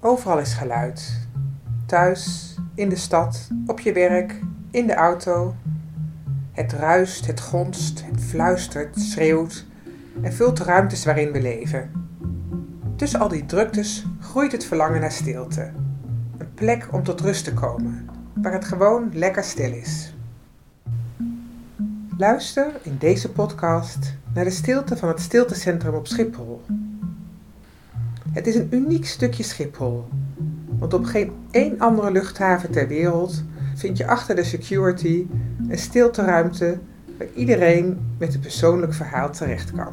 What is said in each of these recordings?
Overal is geluid. Thuis, in de stad, op je werk, in de auto. Het ruist, het gonst, het fluistert, schreeuwt en vult de ruimtes waarin we leven. Tussen al die druktes groeit het verlangen naar stilte. Een plek om tot rust te komen, waar het gewoon lekker stil is. Luister in deze podcast naar de stilte van het stiltecentrum op Schiphol. Het is een uniek stukje Schiphol, want op geen één andere luchthaven ter wereld vind je achter de security een stilteruimte waar iedereen met een persoonlijk verhaal terecht kan.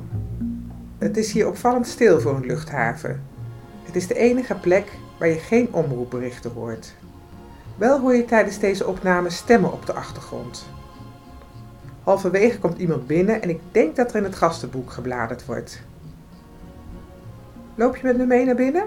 Het is hier opvallend stil voor een luchthaven. Het is de enige plek waar je geen omroepberichten hoort. Wel hoor je tijdens deze opname stemmen op de achtergrond. Halverwege komt iemand binnen en ik denk dat er in het gastenboek gebladerd wordt. Loop je met me mee naar binnen?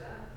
Yeah.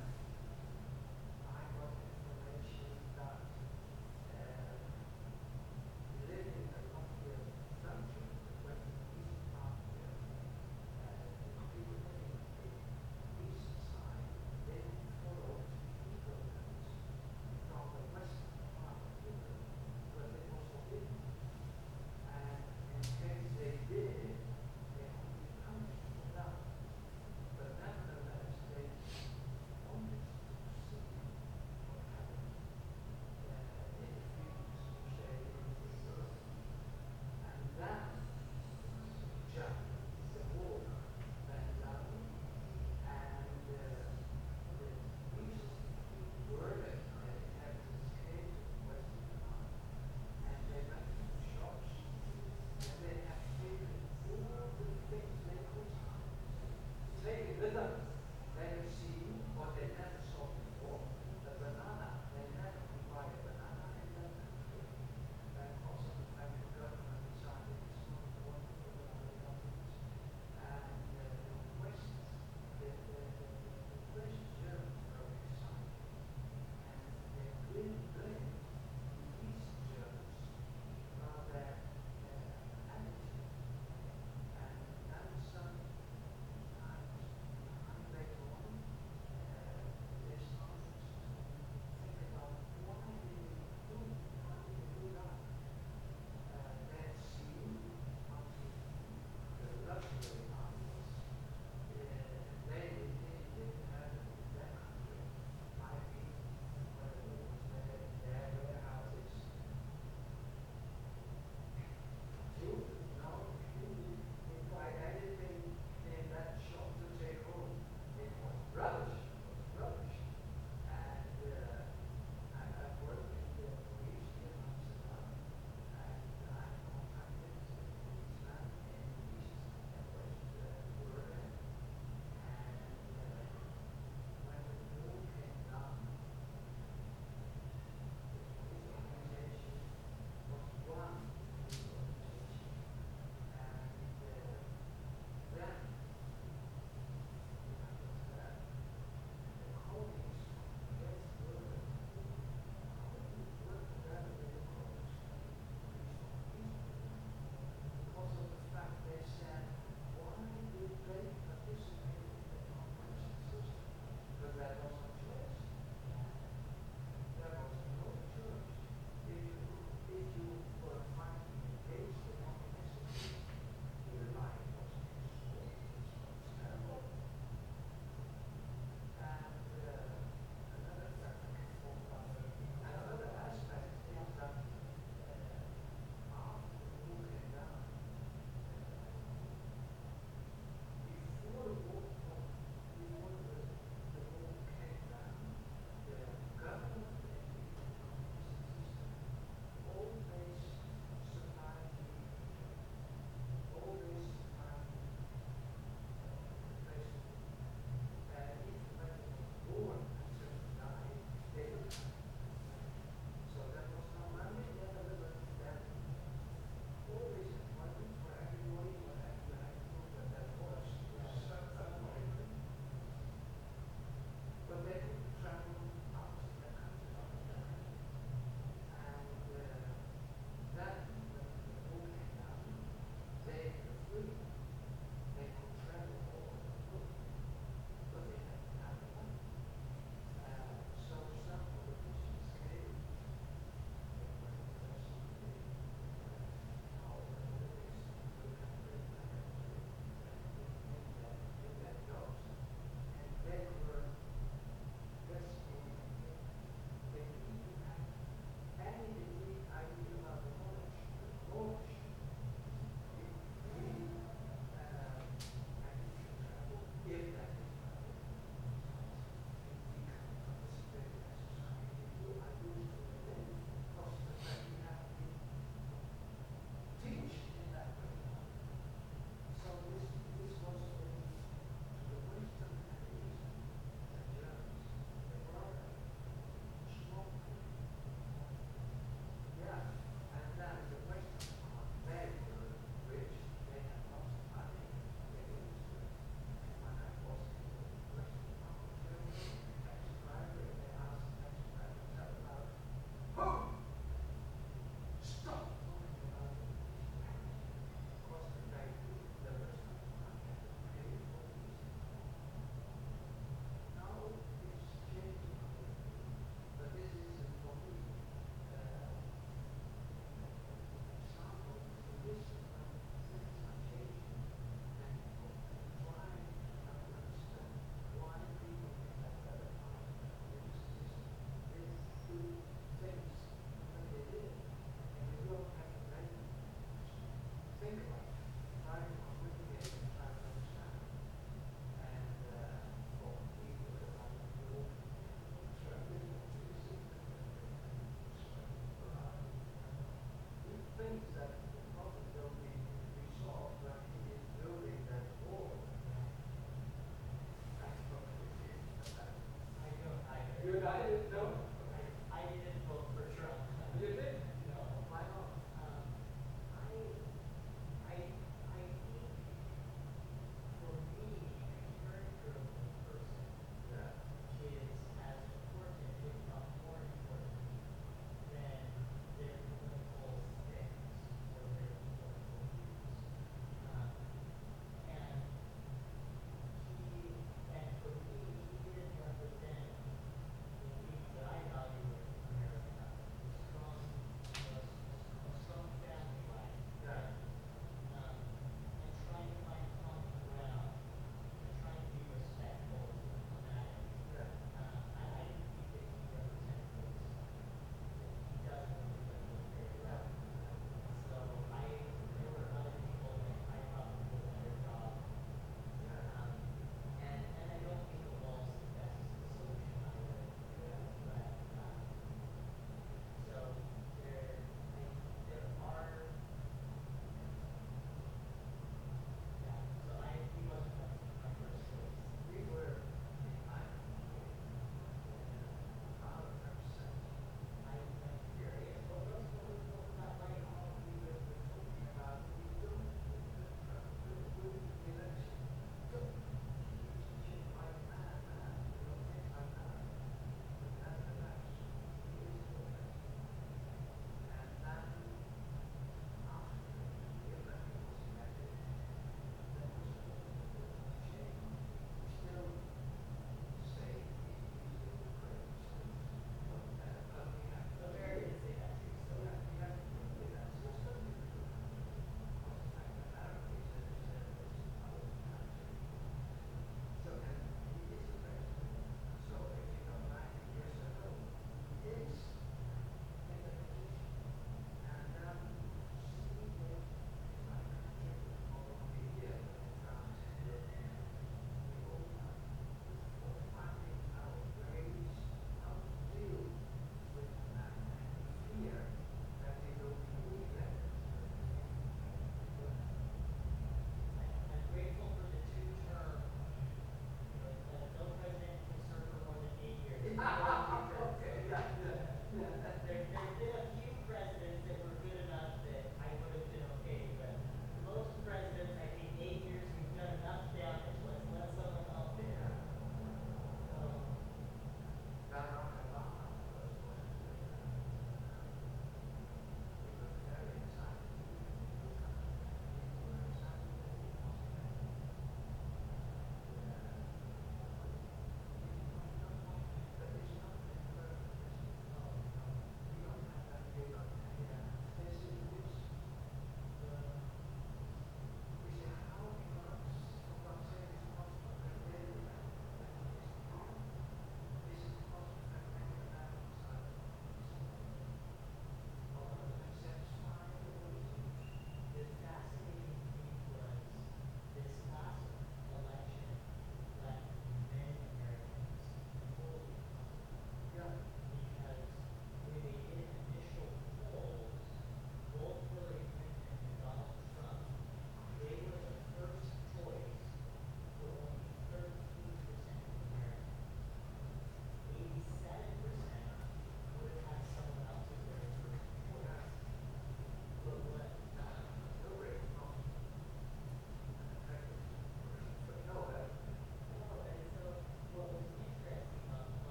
Ah.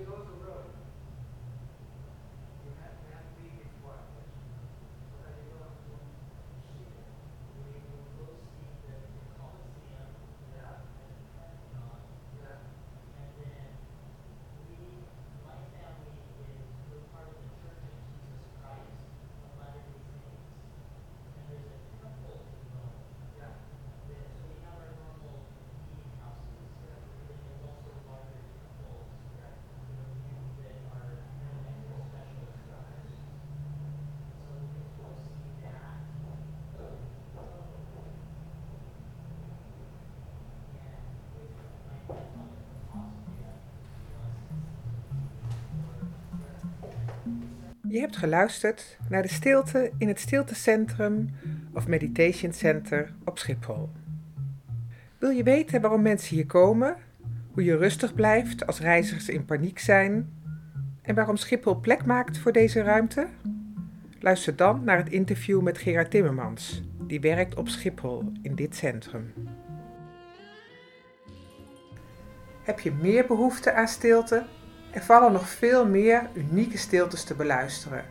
peligroso. Je hebt geluisterd naar de stilte in het Stiltecentrum of Meditation Center op Schiphol. Wil je weten waarom mensen hier komen, hoe je rustig blijft als reizigers in paniek zijn en waarom Schiphol plek maakt voor deze ruimte? Luister dan naar het interview met Gerard Timmermans, die werkt op Schiphol in dit centrum. Heb je meer behoefte aan stilte? Er vallen nog veel meer unieke stiltes te beluisteren.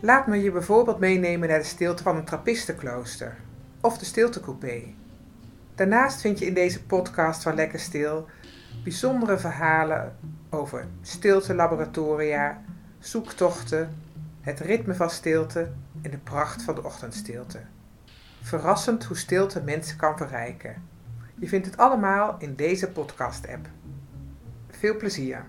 Laat me je bijvoorbeeld meenemen naar de stilte van een trappistenklooster of de stiltecoupé. Daarnaast vind je in deze podcast van Lekker Stil bijzondere verhalen over stiltelaboratoria, zoektochten, het ritme van stilte en de pracht van de ochtendstilte. Verrassend hoe stilte mensen kan verrijken. Je vindt het allemaal in deze podcast-app. Veel plezier!